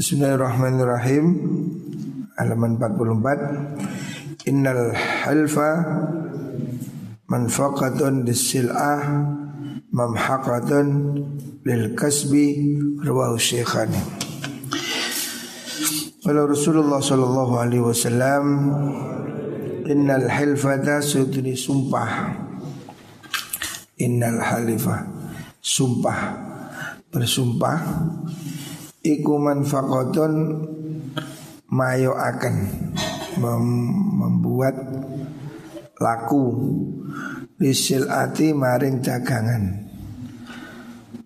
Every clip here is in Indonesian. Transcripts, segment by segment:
Bismillahirrahmanirrahim. Halaman 44 Innal halfa Manfaqatun disil'ah Mamhaqatun lil kasbi Ruwahu syekhani. Kalau Rasulullah sallallahu alaihi wasallam Innal halfata sudri sumpah. Innal halifah Sumpah. Bersumpah Iku manfaqatun Mayo akan mem Membuat Laku Lisil ati maring dagangan.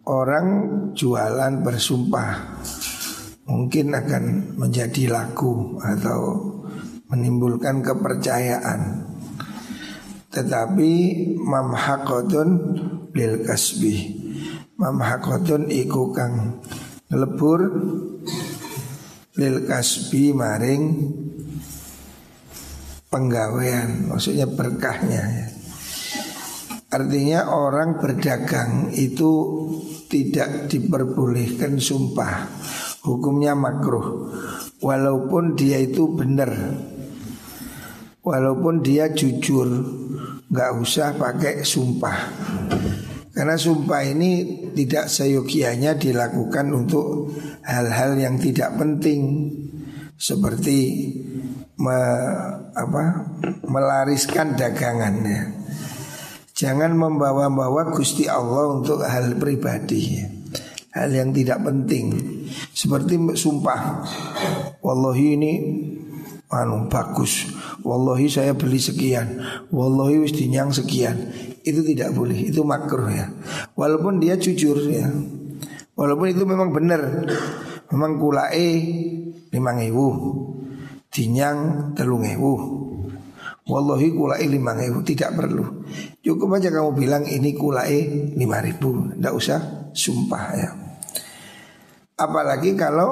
Orang jualan bersumpah Mungkin akan menjadi laku Atau menimbulkan kepercayaan. Tetapi mamhaqatun lil kasbi mamhaqatun iku kang lebur lil kasbi maring penggawean maksudnya berkahnya ya. Artinya orang berdagang itu tidak diperbolehkan sumpah. Hukumnya makruh. Walaupun dia itu benar. Walaupun dia jujur nggak usah pakai sumpah Karena sumpah ini tidak seyogianya dilakukan untuk hal-hal yang tidak penting Seperti me, apa, melariskan dagangannya Jangan membawa-bawa Gusti Allah untuk hal pribadi Hal yang tidak penting Seperti sumpah Wallahi ini anu bagus. Wallahi saya beli sekian. Wallahi wis dinyang sekian. Itu tidak boleh, itu makruh ya. Walaupun dia jujur ya. Walaupun itu memang benar. Memang kulae limang ewu Dinyang telung ewu Wallahi kulae limang ewu Tidak perlu Cukup aja kamu bilang ini kulae lima ribu Tidak usah sumpah ya Apalagi kalau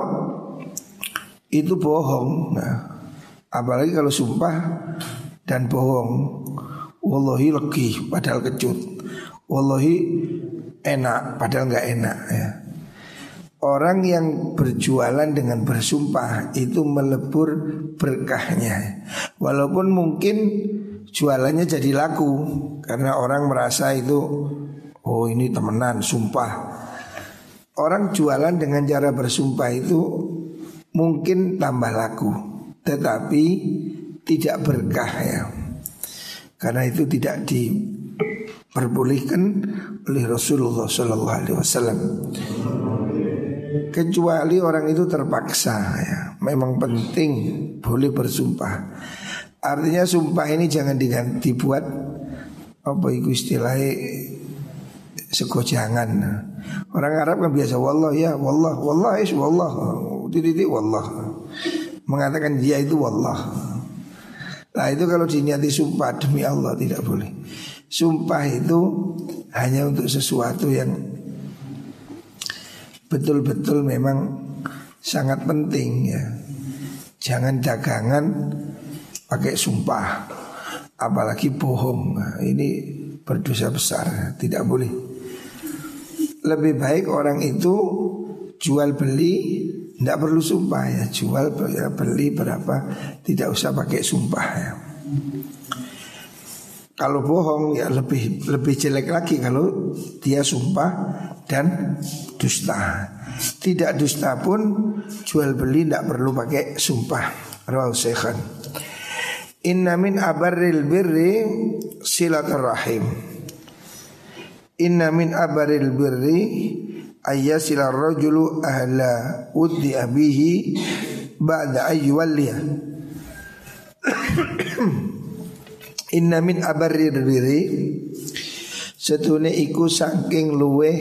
itu bohong nah, Apalagi kalau sumpah dan bohong. Wallahi legi padahal kecut. Wallahi enak padahal nggak enak ya. Orang yang berjualan dengan bersumpah itu melebur berkahnya. Walaupun mungkin jualannya jadi laku karena orang merasa itu oh ini temenan sumpah. Orang jualan dengan cara bersumpah itu mungkin tambah laku tetapi tidak berkah ya. Karena itu tidak diperbolehkan oleh Rasulullah Shallallahu Alaihi Wasallam. Kecuali orang itu terpaksa ya, memang penting boleh bersumpah. Artinya sumpah ini jangan diganti buat apa itu istilahnya segojangan. Orang Arab kan biasa wallah ya wallah wallah is wallah titik wallah mengatakan dia itu wallah. Nah itu kalau diniati sumpah demi Allah tidak boleh. Sumpah itu hanya untuk sesuatu yang betul-betul memang sangat penting ya. Jangan dagangan pakai sumpah, apalagi bohong. Nah, ini berdosa besar, tidak boleh. Lebih baik orang itu jual beli tidak perlu sumpah ya. Jual ya, beli berapa Tidak usah pakai sumpah ya. Kalau bohong ya lebih lebih jelek lagi Kalau dia sumpah dan dusta. Tidak dusta pun Jual beli tidak perlu pakai sumpah. Rawal Sekhan Inna min abaril birri silaturrahim. Inna min abaril birri ayyasila rajulu ahla uddi abihi ba'da ayyuwalliya Inna min abarrir biri Setune iku saking luwe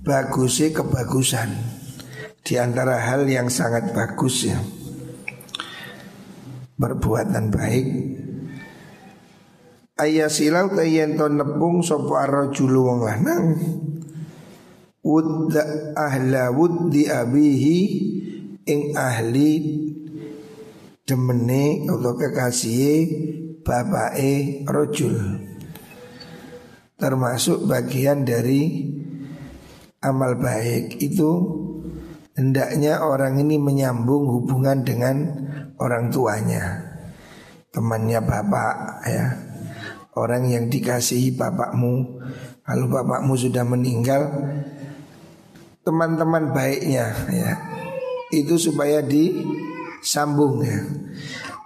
Bagusnya kebagusan. Di antara hal yang sangat bagus ya. Perbuatan baik ayasilau tayen to nepung sapa arrajulu wong lanang. Wudda ahla wuddi abihi ing ahli demene atau kekasih bapake rojul termasuk bagian dari amal baik itu hendaknya orang ini menyambung hubungan dengan orang tuanya, temannya bapak ya, orang yang dikasihi bapakmu. Kalau bapakmu sudah meninggal, teman-teman baiknya ya, itu supaya disambung ya.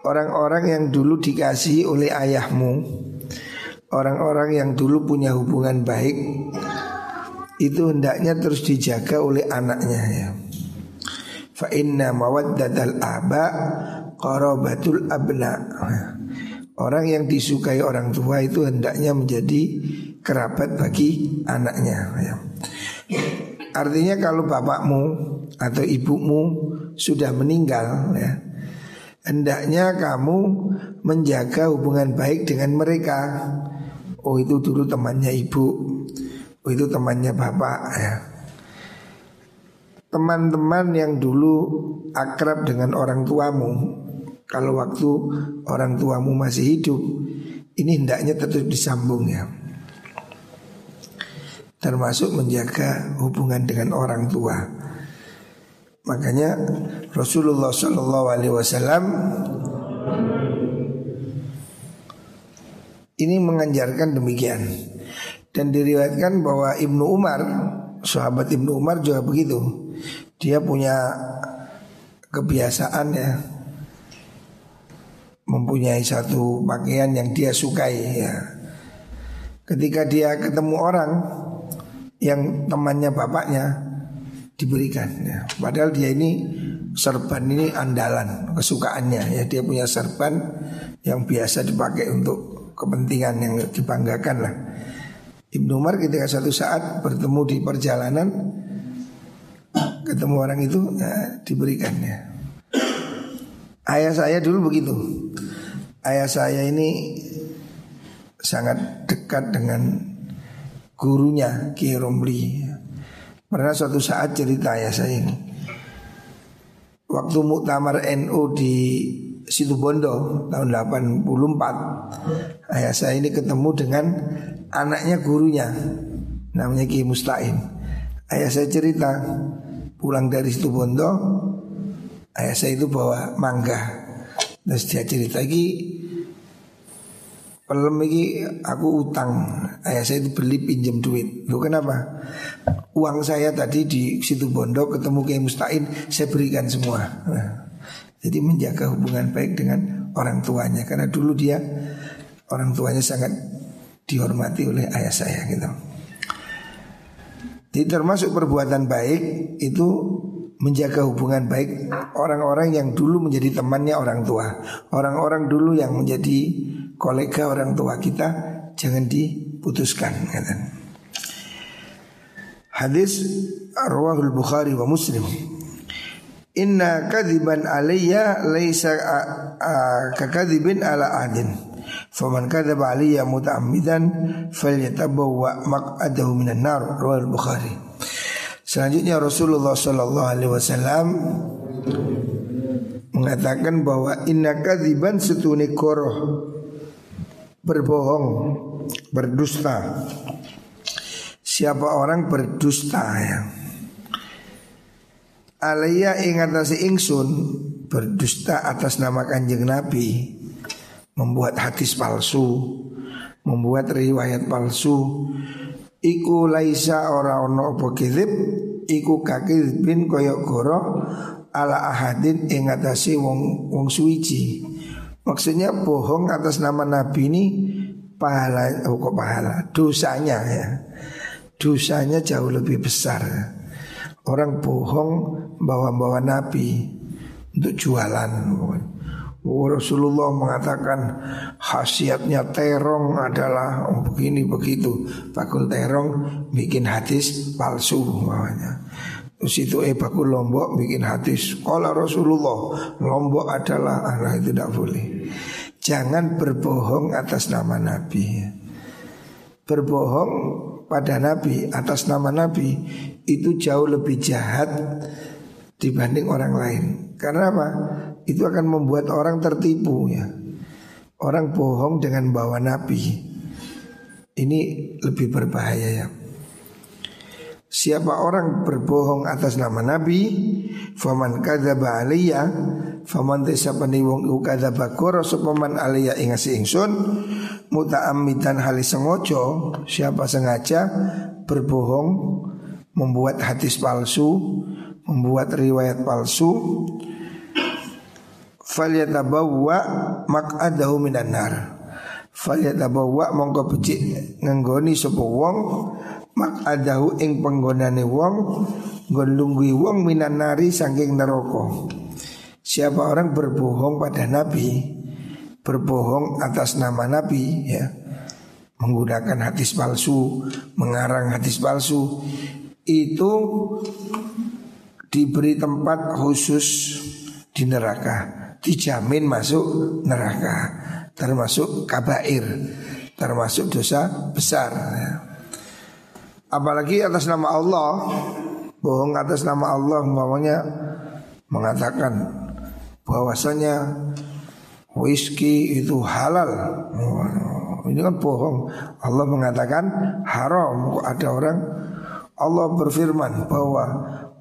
Orang-orang yang dulu dikasihi oleh ayahmu, orang-orang yang dulu punya hubungan baik, itu hendaknya terus dijaga oleh anaknya ya. Fa inna mawaddatal aba qarabatul abna. Orang yang disukai orang tua itu hendaknya menjadi kerabat bagi anaknya ya. Artinya kalau bapakmu atau ibumu sudah meninggal ya, hendaknya kamu menjaga hubungan baik dengan mereka. Oh itu dulu temannya ibu, oh itu temannya bapak ya teman-teman yang dulu akrab dengan orang tuamu kalau waktu orang tuamu masih hidup ini hendaknya tetap disambung ya. Termasuk menjaga hubungan dengan orang tua. Makanya Rasulullah Shallallahu Alaihi Wasallam ini mengajarkan demikian. Dan diriwayatkan bahwa Ibnu Umar sahabat Ibnu Umar juga begitu. Dia punya kebiasaan ya mempunyai satu pakaian yang dia sukai ya. Ketika dia ketemu orang yang temannya bapaknya diberikan ya. Padahal dia ini serban ini andalan kesukaannya ya. Dia punya serban yang biasa dipakai untuk kepentingan yang dibanggakan lah. Ibnu Umar ketika satu saat bertemu di perjalanan ketemu orang itu ya, diberikannya. Ayah saya dulu begitu. Ayah saya ini sangat dekat dengan gurunya Ki Romli. Pernah suatu saat cerita ayah saya ini. Waktu muktamar NU di Situ Bondo tahun 84 Ayah saya ini ketemu dengan anaknya gurunya Namanya Ki Mustain Ayah saya cerita pulang dari situ Bondo ayah saya itu bawa mangga terus dia cerita lagi Pelem lagi aku utang. Ayah saya itu beli pinjam duit. Lu kenapa? Uang saya tadi di situ Bondo ketemu Kiai Mustain Saya berikan semua. Nah, Jadi menjaga hubungan baik dengan orang tuanya Karena dulu dia Orang tuanya sangat dihormati oleh ayah saya gitu. Jadi termasuk perbuatan baik itu menjaga hubungan baik orang-orang yang dulu menjadi temannya orang tua. Orang-orang dulu yang menjadi kolega orang tua kita jangan diputuskan. Hadis Rawahul Bukhari wa Muslim. Inna kadiban alayya laisa kakadibin ala adin. Faman kadzaba alayya muta'ammidan falyatabawwa maq'adahu minan nar rawal Bukhari. Selanjutnya Rasulullah sallallahu alaihi wasallam mengatakan bahwa inna kadziban setune koroh berbohong, berdusta. Siapa orang berdusta ya. Alaya ingatasi ingsun berdusta atas nama kanjeng Nabi membuat hadis palsu, membuat riwayat palsu. Iku laisa ora ono apa iku bin koyok goro ala ahadin ing atase wong wong suwiji. Maksudnya bohong atas nama nabi ini pahala oh kok pahala dosanya ya. Dosanya jauh lebih besar. Orang bohong bawa-bawa nabi untuk jualan. Oh, Rasulullah mengatakan khasiatnya terong adalah oh, begini begitu. Bakul terong bikin hadis palsu bawahnya. Terus itu eh bakul lombok bikin hadis. Kalau Rasulullah lombok adalah Allah itu tidak boleh. Jangan berbohong atas nama Nabi. Berbohong pada Nabi atas nama Nabi itu jauh lebih jahat dibanding orang lain. Karena apa? Itu akan membuat orang tertipu ya. Orang bohong dengan bawa nabi. Ini lebih berbahaya ya. Siapa orang berbohong atas nama Nabi Faman kadzaba alaiya Faman desa peniwong u kadzaba koro Sopaman alaiya ingasi ingsun Muta'amidan hali sengojo Siapa sengaja berbohong Membuat hadis palsu Membuat riwayat palsu Falyatabawwa mak'adahu minan nar. Falyatabawwa mongko becik Ngenggoni sopo wong mak adahu ing penggonane wong gondungi wong minan nari saking neraka. Siapa orang berbohong pada nabi berbohong atas nama nabi ya menggunakan hadis palsu mengarang hadis palsu itu diberi tempat khusus di neraka dijamin masuk neraka termasuk kabair termasuk dosa besar. Apalagi atas nama Allah Bohong atas nama Allah Umpamanya mengatakan bahwasanya whisky itu halal. Ini kan bohong. Allah mengatakan haram. Ada orang Allah berfirman bahwa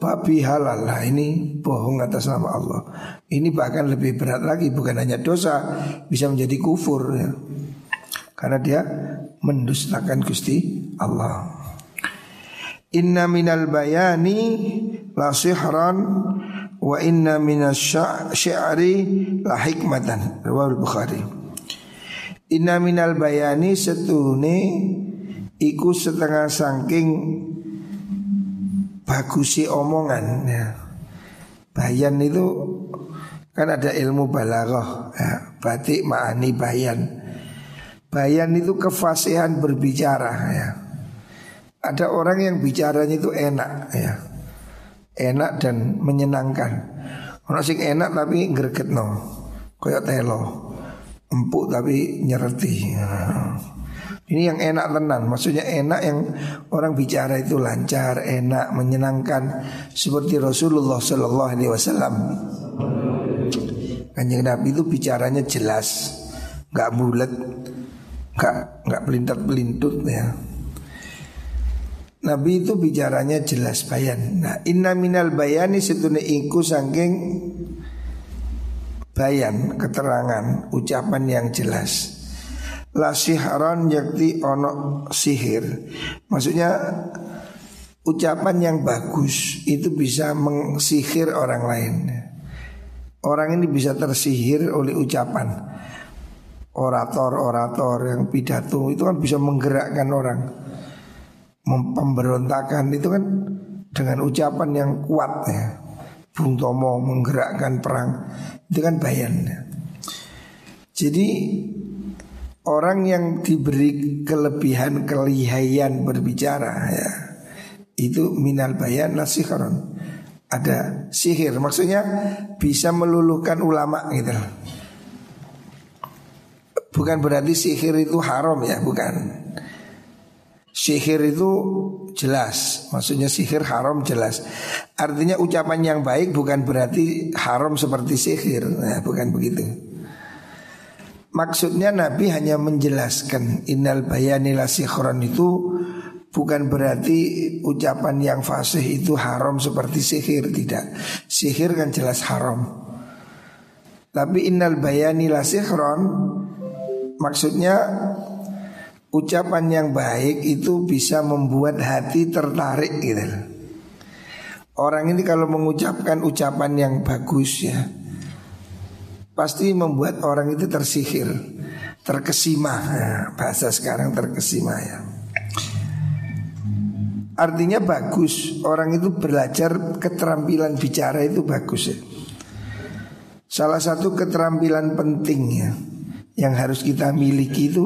babi halal Nah ini bohong atas nama Allah Ini bahkan lebih berat lagi Bukan hanya dosa Bisa menjadi kufur ya. Karena dia mendustakan Gusti Allah Inna minal bayani la sihran wa inna minas syi'ri la hikmatan. Riwayat Bukhari. Inna minal bayani setune iku setengah sangking bagusi omongan ya. Bayan itu kan ada ilmu balaghah ya, batik ma'ani bayan. Bayan itu kefasihan berbicara ya. Ada orang yang bicaranya itu enak ya. Enak dan menyenangkan. Orang sing enak tapi greget no. Kayak telo. Empuk tapi nyereti. Ini yang enak tenan, maksudnya enak yang orang bicara itu lancar, enak, menyenangkan seperti Rasulullah Shallallahu Alaihi Wasallam. Kanjeng Nabi itu bicaranya jelas, nggak bulat, nggak nggak pelintat pelintut ya. Nabi itu bicaranya jelas bayan. Nah, inna minal bayani setune iku sangking bayan, keterangan, ucapan yang jelas. La sihran yakti ono sihir. Maksudnya ucapan yang bagus itu bisa mengsihir orang lain. Orang ini bisa tersihir oleh ucapan. Orator-orator yang pidato itu kan bisa menggerakkan orang pemberontakan itu kan dengan ucapan yang kuat ya. Bung Tomo menggerakkan perang itu kan bayan. Jadi orang yang diberi kelebihan kelihayan berbicara ya itu minal bayan nasihron ada sihir maksudnya bisa meluluhkan ulama gitu. Bukan berarti sihir itu haram ya bukan. Sihir itu jelas Maksudnya sihir haram jelas. Artinya ucapan yang baik bukan berarti haram seperti sihir nah, Bukan begitu Maksudnya Nabi hanya menjelaskan Innal bayanila sihron itu Bukan berarti ucapan yang fasih itu haram seperti sihir Tidak Sihir kan jelas haram Tapi innal bayanila sihron Maksudnya ucapan yang baik itu bisa membuat hati tertarik gitu. Orang ini kalau mengucapkan ucapan yang bagus ya Pasti membuat orang itu tersihir Terkesima. Nah, Bahasa sekarang terkesima ya. Artinya bagus. Orang itu belajar keterampilan bicara itu bagus ya. Salah satu keterampilan penting ya Yang harus kita miliki itu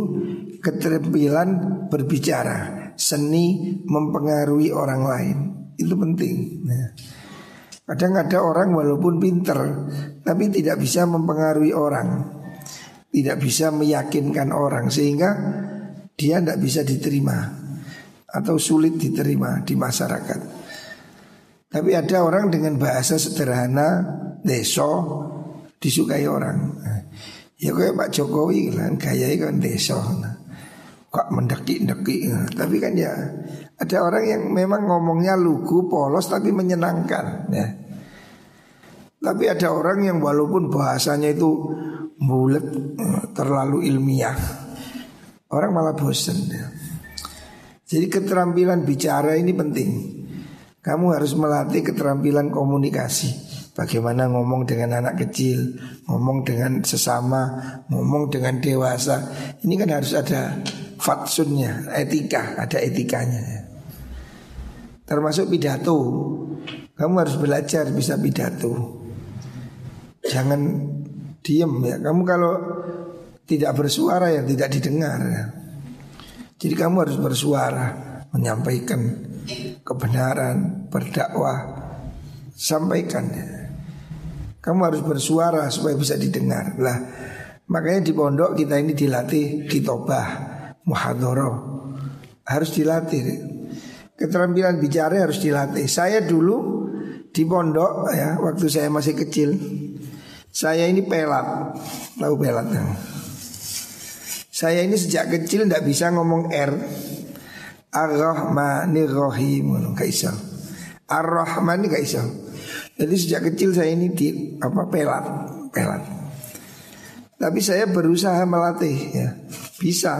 keterampilan berbicara, seni mempengaruhi orang lain. Itu penting. Nah, kadang ada orang walaupun pinter tapi tidak bisa mempengaruhi orang. Tidak bisa meyakinkan orang sehingga dia tidak bisa diterima atau sulit diterima di masyarakat. Tapi ada orang dengan bahasa sederhana, deso, disukai orang. Ya kayak Pak Jokowi kan gaya kan deso. Kok mendeki-deki. Tapi kan ya ada orang yang memang ngomongnya lugu, polos tapi menyenangkan ya. Tapi ada orang yang walaupun bahasanya itu bulat, terlalu ilmiah, orang malah bosan ya. Jadi keterampilan bicara ini penting. Kamu harus melatih keterampilan komunikasi. Bagaimana ngomong dengan anak kecil, ngomong dengan sesama, ngomong dengan dewasa. Ini kan harus ada fatsunnya, etika, ada etikanya. Termasuk pidato. Kamu harus belajar bisa pidato. Jangan diem ya. Kamu kalau tidak bersuara ya tidak didengar ya. Jadi kamu harus bersuara, menyampaikan kebenaran, berdakwah, sampaikan ya. Kamu harus bersuara supaya bisa didengar. Lah, makanya di pondok kita ini dilatih kitobah, muhadoro. Harus dilatih. Keterampilan bicara harus dilatih. Saya dulu di pondok ya, waktu saya masih kecil, saya ini pelat. Tahu pelat ya? Saya ini sejak kecil tidak bisa ngomong R. Ar-Rahmanir-Rahim, gak bisa. Ar-Rahman bisa. Jadi sejak kecil saya ini di apa pelat, pelat. Tapi saya berusaha melatih ya. Bisa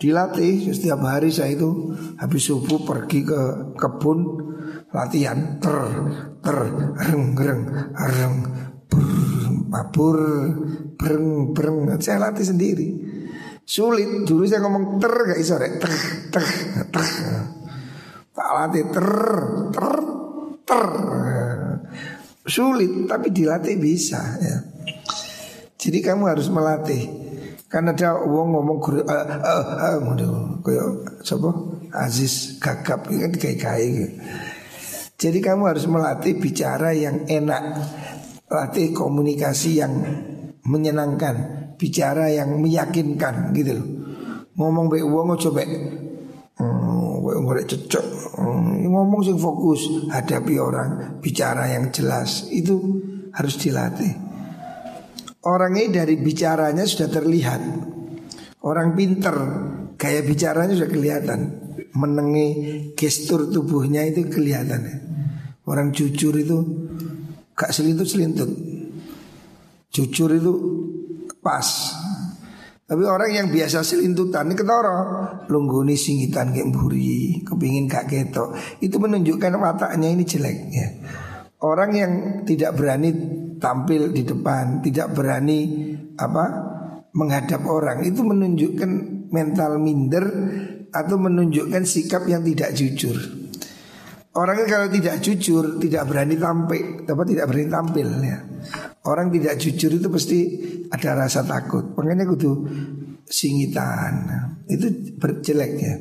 dilatih setiap hari saya itu habis subuh pergi ke kebun latihan ter ter reng reng reng mabur breng breng. Saya latih sendiri. Sulit. Dulu saya ngomong ter gak iso rek. Ter ter ter. Tak latih ter ter ter. Sulit tapi dilatih bisa ya. Jadi kamu harus melatih. Karena ada wong ngomong guru uh, uh, uh, kayak siapa? Aziz Gagap kan kayak kayak Jadi kamu harus melatih bicara yang enak, latih komunikasi yang menyenangkan, bicara yang meyakinkan gitu loh. Ngomong baik wong coba Hmm, ngorek cocok hmm, ngomong sing fokus hadapi orang bicara yang jelas itu harus dilatih. Orang ini dari bicaranya sudah terlihat. Orang pinter gaya bicaranya sudah kelihatan. Menengi gestur tubuhnya itu kelihatan. Orang jujur itu gak selintut-selintut. Jujur itu pas. Tapi orang yang biasa selintutan ini ketara. Lungguni singitan kayak buri Kepingin gak ketok. Itu menunjukkan wataknya ini jelek ya. Orang yang tidak berani tampil di depan Tidak berani apa menghadap orang Itu menunjukkan mental minder Atau menunjukkan sikap yang tidak jujur Orang kalau tidak jujur, tidak berani tampil, apa tidak berani tampil ya. Orang tidak jujur itu pasti ada rasa takut. Makanya kudu singitan. Itu berjelek ya.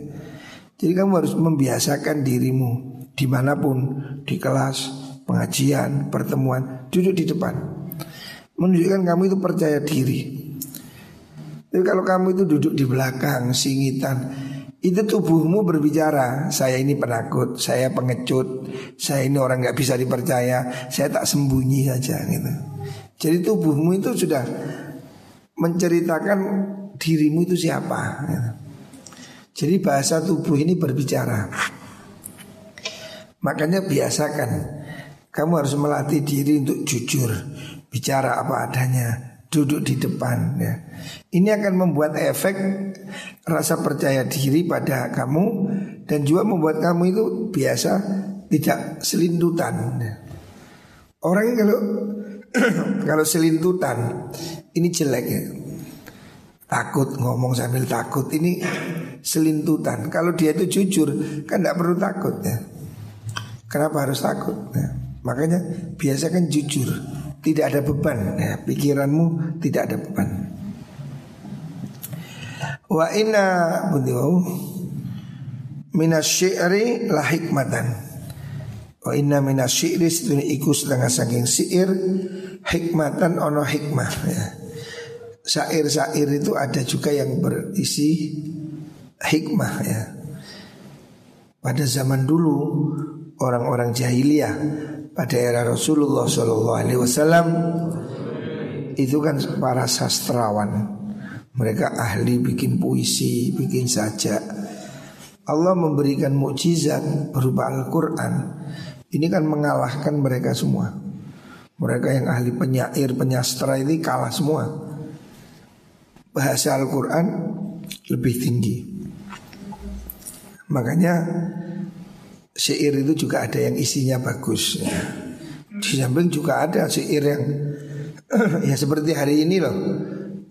Jadi kamu harus membiasakan dirimu di mana pun, di kelas, pengajian, pertemuan, duduk di depan. Menunjukkan kamu itu percaya diri. Tapi kalau kamu itu duduk di belakang, singitan, itu tubuhmu berbicara Saya ini penakut, saya pengecut Saya ini orang nggak bisa dipercaya Saya tak sembunyi saja gitu Jadi tubuhmu itu sudah Menceritakan dirimu itu siapa gitu. Jadi bahasa tubuh ini berbicara Makanya biasakan Kamu harus melatih diri untuk jujur Bicara apa adanya duduk di depan ya. Ini akan membuat efek rasa percaya diri pada kamu dan juga membuat kamu itu biasa tidak selintutan. Orang kalau kalau selintutan ini jelek ya. Takut ngomong sambil takut ini selintutan. Kalau dia itu jujur kan tidak perlu takut ya. Kenapa harus takut? Ya. Makanya biasakan jujur tidak ada beban ya, pikiranmu tidak ada beban. Wa inna bundiwau minas syi'ri la hikmatan. Wa inna minas syi'ri sedune iku setengah saking syair hikmatan ono hikmah ya. Syair-syair itu ada juga yang berisi hikmah ya. Pada zaman dulu orang-orang jahiliyah pada era Rasulullah Shallallahu Alaihi Wasallam itu kan para sastrawan, Mereka ahli bikin puisi, bikin sajak. Allah memberikan mukjizat berupa Al-Quran. Ini kan mengalahkan mereka semua. Mereka yang ahli penyair, penyastra ini kalah semua. Bahasa Al-Quran lebih tinggi. Makanya syair itu juga ada yang isinya bagus. Ya. Di samping juga ada syair yang ya seperti hari ini loh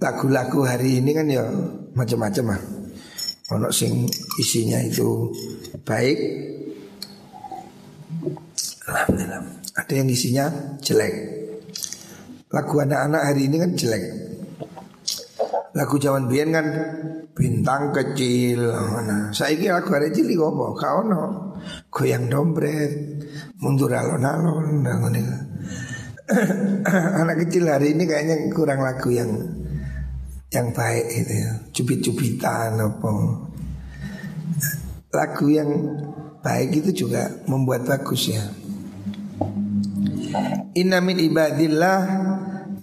lagu-lagu hari ini kan ya macam-macam lah. Ono sing isinya itu baik. Alhamdulillah. Ada yang isinya jelek. Lagu anak-anak hari ini kan jelek. Lagu zaman biyen kan bintang kecil. Nah, saya kira lagu hari cilik apa? Kau no goyang dompet, mundur alon-alon, anak kecil hari ini kayaknya kurang lagu yang yang baik itu ya. Cubit-cubitan apa. Lagu yang baik itu juga membuat bagus ya. Inna min ibadillah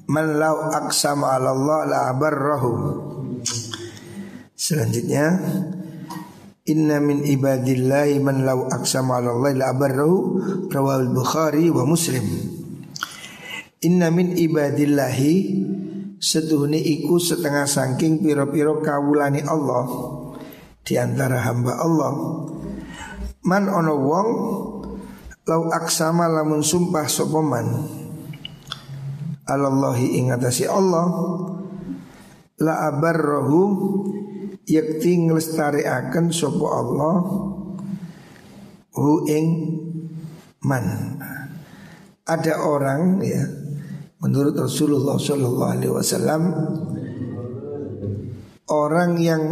man law aqsama 'ala Allah la abarrahu. Selanjutnya Inna min ibadillahi man law aqsama 'ala Allah la abarrahu rawahul Bukhari wa Muslim. Inna min ibadillahi Seduhni iku setengah sangking piro-piro kawulani Allah Di antara hamba Allah. Man ono wong Lau aksama lamun sumpah sopoman Alallahi ingatasi Allah La abarrohu Yakti ngelestariakan sopo Allah Hu ing man. Ada orang ya Menurut Rasulullah Shallallahu Alaihi Wasallam orang yang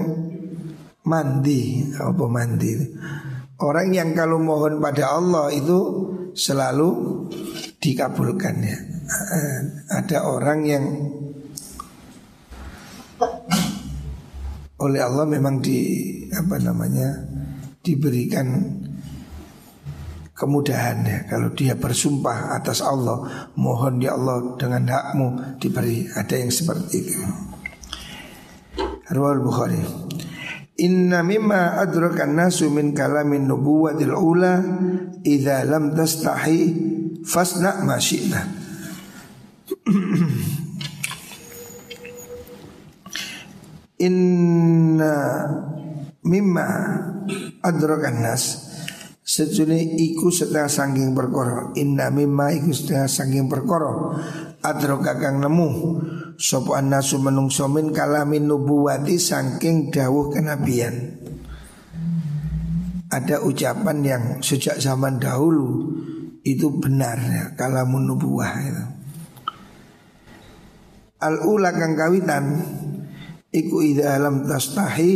mandi apa mandi? Orang yang kalau mohon pada Allah itu selalu dikabulkan ya ada orang yang oleh Allah memang di apa namanya diberikan kemudahan. Ya kalau dia bersumpah atas Allah mohon ya Allah dengan hakmu diberi ada yang seperti itu. Rawal Bukhari. Inna mimma adrakan nasu min kalamin nubuwatil ula Idza lam tastahi fasna ma syi'na. Inna mimma adrakan nas Sejune iku setengah sangking perkara. Inna mimma iku setengah sangking perkara. Adro kakang nemu. Sopo anasu menungso min kalamin nubuwati sangking dawuh kenabian. Ada ucapan yang sejak zaman dahulu Itu benar ya Kalamun nubuwah itu. Al-ula kang kawitan Iku idha alam tastahi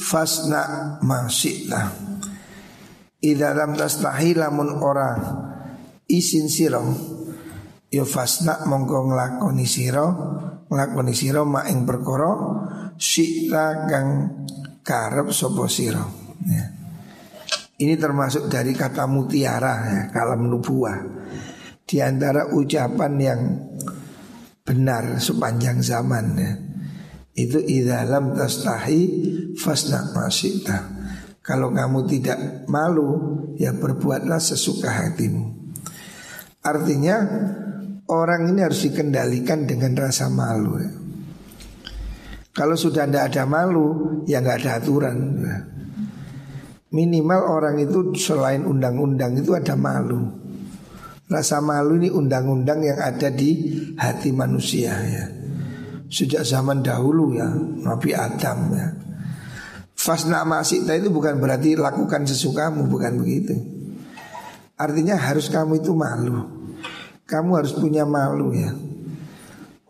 Fasna masyidah Ida lam tastahi lamun ora isin siro ya fasna mongko nglakoni siro Nglakoni siro ma ing Sikta kang karep sopo siro ya. Ini termasuk dari kata mutiara ya, kalam nubuah Di antara ucapan yang benar sepanjang zaman ya. Itu idha lam tastahi fasna masyikta kalau kamu tidak malu, ya berbuatlah sesuka hatimu. Artinya orang ini harus dikendalikan dengan rasa malu. Ya. Kalau sudah tidak ada malu, ya nggak ada aturan. Minimal orang itu selain undang-undang itu ada malu. Rasa malu ini undang-undang yang ada di hati manusia ya. Sejak zaman dahulu ya, Nabi Adam ya. Fasna masita itu bukan berarti lakukan sesukamu, bukan begitu. Artinya harus kamu itu malu. Kamu harus punya malu ya.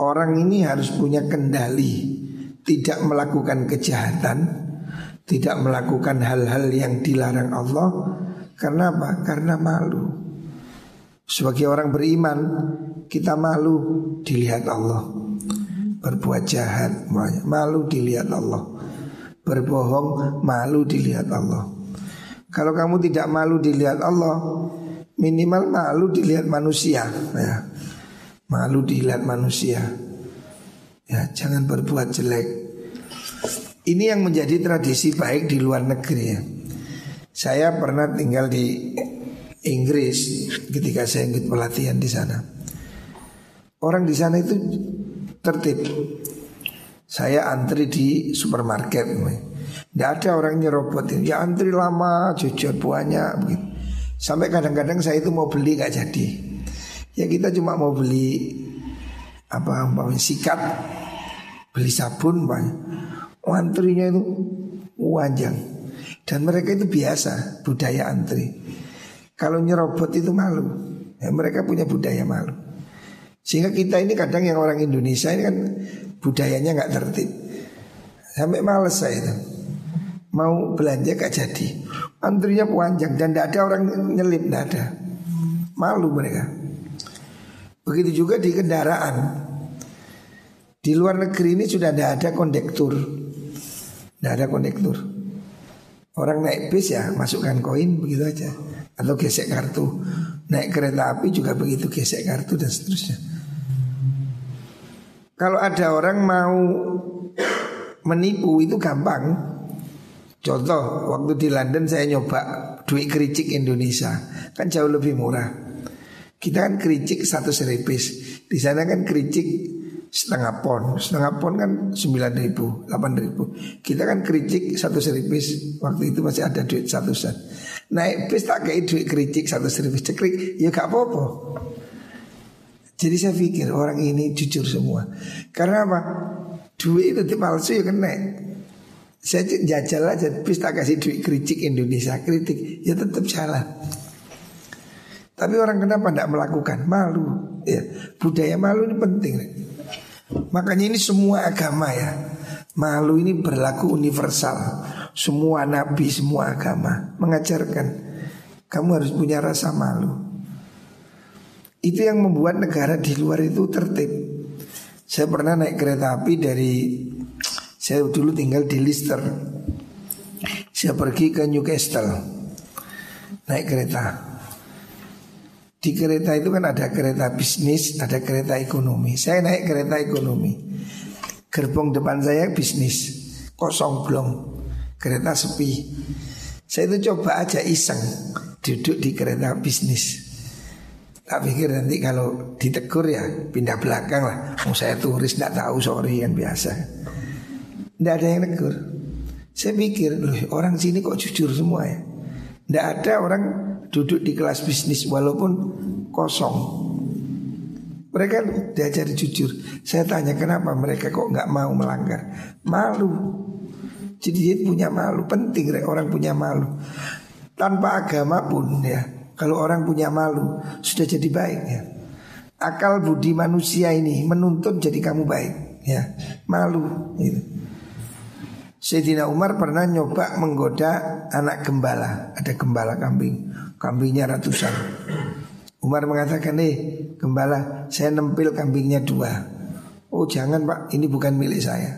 Orang ini harus punya kendali, tidak melakukan kejahatan, tidak melakukan hal-hal yang dilarang Allah. Karena apa? Karena malu. Sebagai orang beriman, kita malu dilihat Allah. Berbuat jahat, malu dilihat Allah berbohong malu dilihat Allah. Kalau kamu tidak malu dilihat Allah, minimal malu dilihat manusia. Ya. Malu dilihat manusia. Ya, jangan berbuat jelek. Ini yang menjadi tradisi baik di luar negeri ya. Saya pernah tinggal di Inggris ketika saya ikut pelatihan di sana. Orang di sana itu tertib. Saya antri di supermarket. Tidak ada orang nyerobotin. Ya antri lama, jujur banyak begitu. Sampai kadang-kadang saya itu mau beli nggak jadi. Ya kita cuma mau beli apa, apa sikat, beli sabun, banyak antrinya itu panjang dan mereka itu biasa budaya antri. Kalau nyerobot itu malu, ya mereka punya budaya malu. Sehingga kita ini kadang yang orang Indonesia ini kan budayanya nggak tertib. Sampai males saya itu. Mau belanja gak jadi. Antrinya panjang dan tidak ada orang nyelip, tidak ada. Malu mereka. Begitu juga di kendaraan. Di luar negeri ini sudah tidak ada kondektur. Tidak ada konektor Orang naik bis ya masukkan koin begitu aja Atau gesek kartu Naik kereta api juga begitu gesek kartu dan seterusnya Kalau ada orang mau menipu itu gampang. Contoh waktu di London saya nyoba duit kericik Indonesia. Kan jauh lebih murah. Kita kan kericik satu seripis. Di sana kan kericik setengah pon. Setengah pon kan sembilan ribu, delapan ribu. Kita kan kericik satu seripis. Waktu itu masih ada duit satu sen Naik bis tak kayak duit kericik satu seripis. Ceklik, ya gak apa-apa Jadi saya pikir orang ini jujur semua. Karena apa? Duit itu palsu ya kena. Saya jajal aja bis tak kasih duit kericik Indonesia kritik. Ya tetap salah tapi orang kenapa tidak melakukan? Malu. Ya budaya malu ini penting. Makanya ini semua agama ya. Malu ini berlaku universal. Semua nabi, semua agama Mengajarkan. Kamu harus punya rasa malu Itu yang membuat negara di luar itu tertib Saya pernah naik kereta api dari Saya dulu tinggal di Lister Saya pergi ke Newcastle Naik kereta di kereta itu kan ada kereta bisnis, ada kereta ekonomi. Saya naik kereta ekonomi. Gerbong depan saya bisnis, kosong blong, kereta sepi. Saya itu coba aja iseng duduk di kereta bisnis. Tak pikir nanti kalau ditegur ya pindah belakang lah. Mau saya turis tidak tahu sorry kan biasa. Tidak ada yang negur. Saya pikir loh orang sini kok jujur semua ya. Tidak ada orang duduk di kelas bisnis walaupun kosong. Mereka diajari jujur. Saya tanya kenapa mereka kok nggak mau melanggar? Malu. Jadi dia punya malu. Penting orang punya malu. Tanpa agama pun ya. Kalau orang punya malu sudah jadi baik ya. Akal budi manusia ini menuntut jadi kamu baik ya. Malu gitu. Sayyidina Umar pernah nyoba menggoda anak gembala. Ada gembala kambing. Kambingnya ratusan. Umar mengatakan nih gembala saya nempil kambingnya dua. Oh jangan pak. Ini bukan milik saya.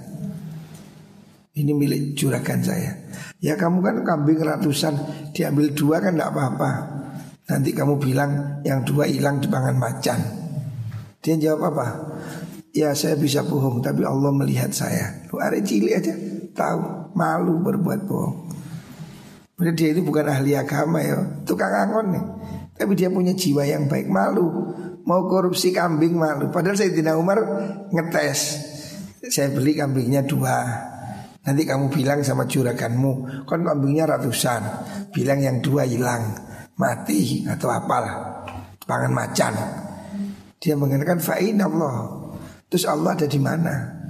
Ini milik juragan saya. Ya kamu kan kambing ratusan. Diambil dua kan tidak apa-apa Nanti kamu bilang yang dua hilang di pangan macan Dia jawab apa? Ya saya bisa bohong tapi Allah melihat saya Lu ada cilik aja Tahu malu berbuat bohong Berarti dia itu bukan ahli agama ya, tukang angon nih. Tapi dia punya jiwa yang baik, malu. Mau korupsi kambing malu. Padahal saya tidak Umar ngetes. Saya beli kambingnya dua. Nanti kamu bilang sama juraganmu, kan kambingnya ratusan. Bilang yang dua hilang, mati atau apalah. Pangan macan. Dia mengatakan fa'in Allah. Terus Allah ada di mana?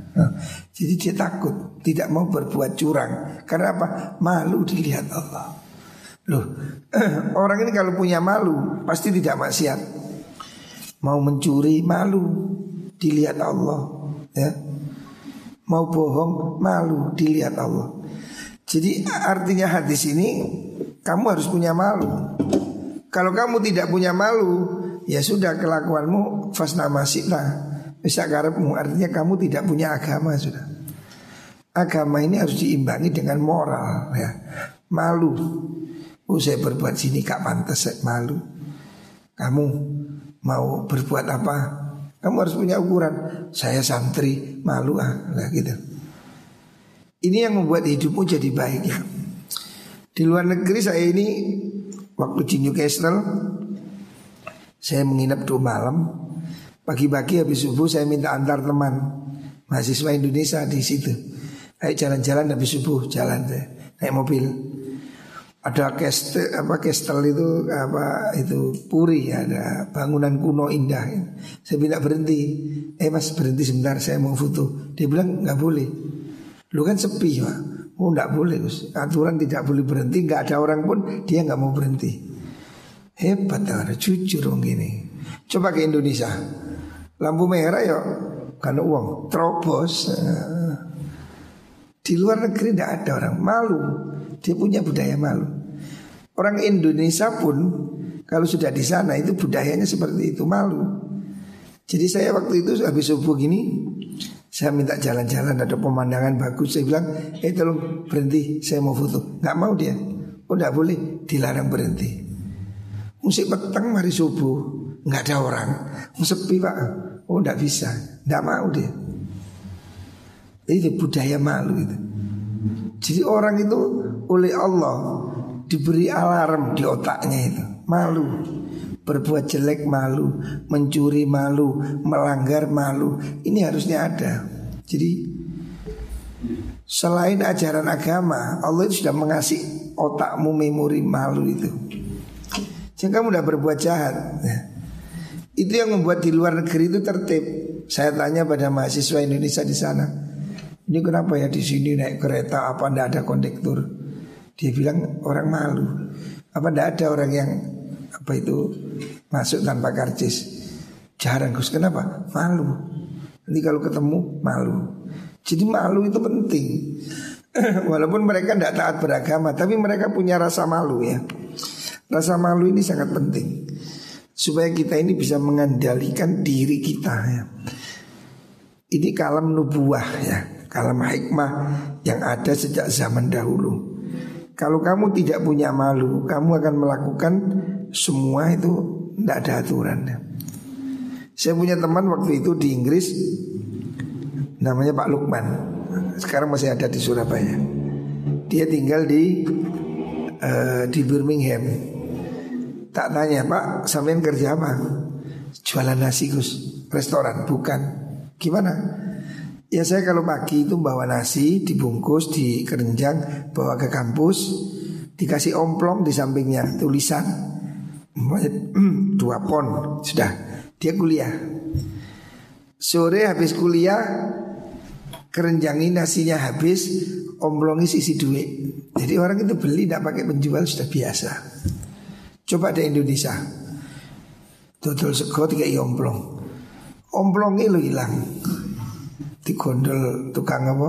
Jadi dia takut, tidak mau berbuat curang. Karena apa? Malu dilihat Allah. Loh, orang ini kalau punya malu pasti tidak maksiat. Mau mencuri malu dilihat Allah, ya. Mau bohong malu dilihat Allah. Jadi artinya hadis ini kamu harus punya malu. Kalau kamu tidak punya malu, ya sudah kelakuanmu fasna masihlah bisa karepmu artinya kamu tidak punya agama sudah. Agama ini harus diimbangi dengan moral ya. Malu. Oh saya berbuat sini gak pantas malu. Kamu mau berbuat apa? Kamu harus punya ukuran. Saya santri malu ah lah gitu. Ini yang membuat hidupmu jadi baik ya. Di luar negeri saya ini waktu di Newcastle saya menginap dua malam. Pagi-pagi habis subuh saya minta antar teman mahasiswa Indonesia di situ. Ayo jalan-jalan habis subuh jalan deh naik mobil. Ada kestel apa kestel itu apa itu puri ada bangunan kuno indah. Saya bilang berhenti. Eh mas berhenti sebentar saya mau foto. Dia bilang nggak boleh. Lu kan sepi pak. Oh nggak boleh Gus. Aturan tidak boleh berhenti. Nggak ada orang pun dia nggak mau berhenti. Hebat ada jujur dong gini. Coba ke Indonesia. Lampu merah ya karena uang terobos. Di luar negeri tidak ada orang malu. Dia punya budaya malu. Orang Indonesia pun kalau sudah di sana itu budayanya seperti itu malu. Jadi saya waktu itu habis subuh gini saya minta jalan-jalan ada pemandangan bagus. Saya bilang eh tolong berhenti saya mau foto. Gak mau dia. Oh gak boleh dilarang berhenti. Musik petang mari subuh nggak ada orang. Sepi pak. Oh gak bisa. Gak mau dia. Itu budaya malu itu Jadi orang itu oleh Allah Diberi alarm di otaknya itu. Malu Berbuat jelek malu Mencuri malu Melanggar malu. Ini harusnya ada. Jadi Selain ajaran agama Allah itu sudah mengasih otakmu memori malu itu. Jangan kamu udah berbuat jahat ya. Itu yang membuat di luar negeri itu tertib. Saya tanya pada mahasiswa Indonesia di sana Ini kenapa ya di sini naik kereta? Apa ndak ada kondektur? Dia bilang orang malu. Apa ndak ada orang yang apa itu? Masuk tanpa karcis. Jarang Gus. Kenapa? Malu. Nanti kalau ketemu malu. Jadi malu itu penting. Walaupun mereka tidak taat beragama tapi mereka punya rasa malu ya. Rasa malu ini sangat penting. Supaya kita ini bisa mengendalikan diri kita ya. Ini kalam nubuah ya. Kalam hikmah yang ada sejak zaman dahulu. Kalau kamu tidak punya malu, kamu akan melakukan semua itu tidak ada aturan. Saya punya teman waktu itu di Inggris, namanya Pak Lukman. Sekarang masih ada di Surabaya. Dia tinggal di uh, di Birmingham. Tak tanya Pak, sampean kerja apa? Jualan nasi Gus, restoran bukan. Gimana? Ya saya kalau pagi itu bawa nasi dibungkus di kerenjang bawa ke kampus dikasih omplong di sampingnya tulisan dua pon. Sudah. Dia kuliah. Sore habis kuliah kerenjangi nasinya habis omplongi sisi duit. Jadi orang itu beli tidak pakai penjual sudah biasa. Coba di Indonesia. Total sego tiga omplong omplongnya lo hilang. Digondol tukang apa?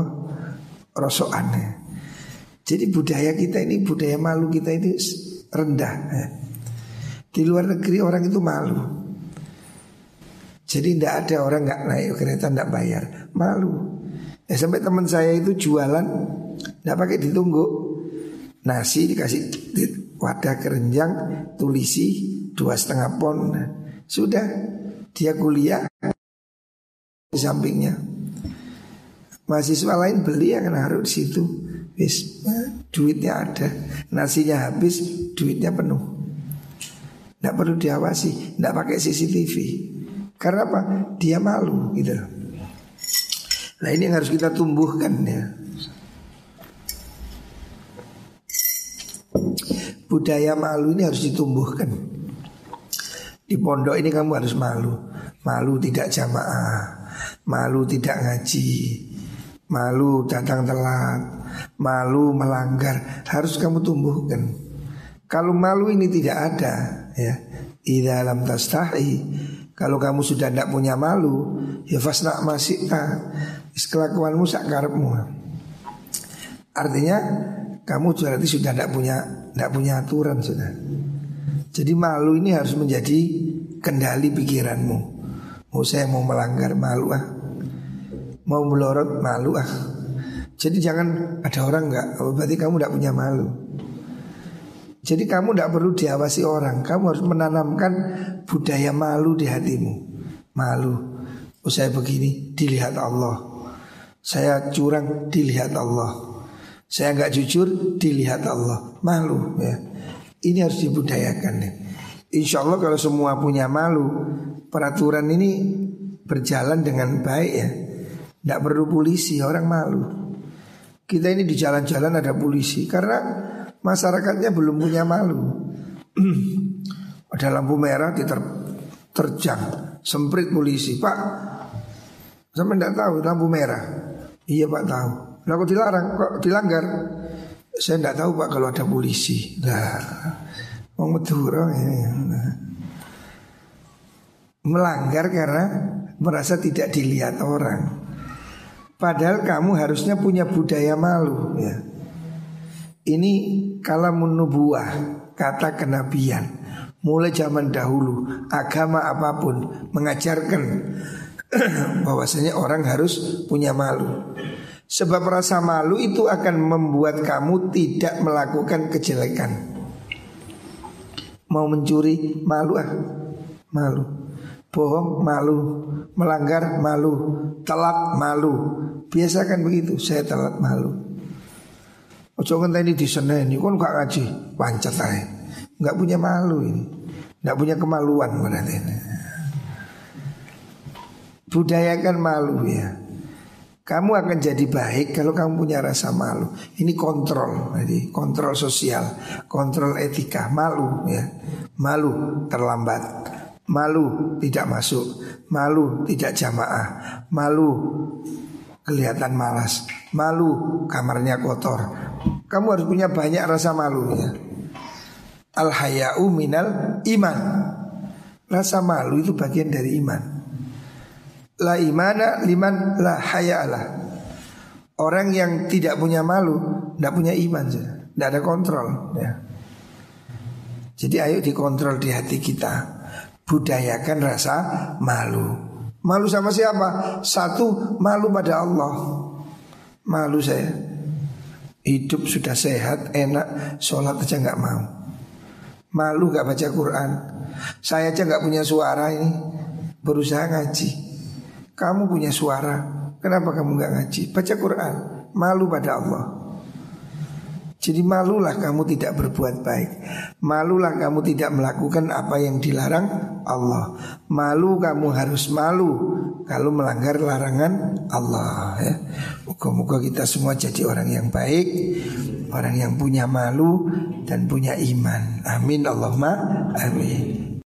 Rosokan. Jadi budaya kita ini budaya malu kita ini rendah. Di luar negeri orang itu malu. Jadi tidak ada orang nggak naik kereta tidak bayar. Malu. Ya sampai teman saya itu jualan tidak pakai ditunggu nasi dikasih wadah kerenjang tulisi dua setengah pon. Sudah dia kuliah di sampingnya. Mahasiswa lain beli akan naruh di situ. Wis, duitnya ada, nasinya habis, duitnya penuh. Tidak perlu diawasi, tidak pakai CCTV. Karena apa? Dia malu gitu. Nah ini yang harus kita tumbuhkan ya. Budaya malu ini harus ditumbuhkan. Di pondok ini kamu harus malu. Malu tidak jamaah, malu tidak ngaji, malu datang telat, malu melanggar, harus kamu tumbuhkan. Kalau malu ini tidak ada, ya, di dalam tastahi, kalau kamu sudah tidak punya malu, ya fasna masih kelakuanmu sakarmu. Artinya kamu berarti sudah tidak punya tidak punya aturan sudah. Jadi malu ini harus menjadi kendali pikiranmu. Mau saya mau melanggar malu ah mau melorot malu ah. Jadi jangan ada orang nggak, oh, berarti kamu tidak punya malu. Jadi kamu tidak perlu diawasi orang, kamu harus menanamkan budaya malu di hatimu. Malu, oh, begini dilihat Allah. Saya curang dilihat Allah. Saya nggak jujur dilihat Allah. Malu ya. Ini harus dibudayakan ya. Insya Allah kalau semua punya malu, peraturan ini berjalan dengan baik ya. Tidak perlu polisi, orang malu. Kita ini di jalan-jalan ada polisi karena masyarakatnya belum punya malu. ada lampu merah diterjang, semprit polisi, Pak. Saya tidak tahu lampu merah. Iya Pak tahu. Kok dilarang, kok dilanggar? Saya tidak tahu Pak kalau ada polisi. Nah, mau Madura ini. Melanggar karena merasa tidak dilihat orang. Padahal kamu harusnya punya budaya malu ya. Ini kalamun nubuah, kata kenabian. Mulai zaman dahulu, agama apa pun mengajarkan bahwasanya orang harus punya malu. Sebab rasa malu itu akan membuat kamu tidak melakukan kejelekan. Mau mencuri malu ah, malu. Bohong malu, melanggar malu, telat malu. Biasakan begitu, saya telat malu. Ojo sana ini kan gak ngaji, pancet aja. Gak punya malu ini, gak punya kemaluan berarti. Budayakan malu ya. Kamu akan jadi baik kalau kamu punya rasa malu. Ini kontrol, jadi kontrol sosial, kontrol etika, malu ya. Malu terlambat, malu tidak masuk, malu tidak jamaah, malu kelihatan malas, malu kamarnya kotor. Kamu harus punya banyak rasa malu ya. Al hayau minal iman. Rasa malu itu bagian dari iman. La imana liman la haya'ala. Orang yang tidak punya malu, tidak punya iman, tidak ada kontrol. Ya. Jadi ayo dikontrol di hati kita. Budayakan rasa malu. Malu sama siapa? Satu, malu pada Allah. Malu saya. Hidup sudah sehat, enak, sholat aja nggak mau. Malu gak baca Quran. Saya aja nggak punya suara ini. Berusaha ngaji. Kamu punya suara. Kenapa kamu nggak ngaji? Baca Quran. Malu pada Allah. Jadi malulah kamu tidak berbuat baik. Malulah kamu tidak melakukan apa yang dilarang Allah. Malu kamu harus malu Kalau melanggar larangan Allah ya. Moga-moga kita semua jadi orang yang baik Orang yang punya malu dan punya iman. Amin Allahumma amin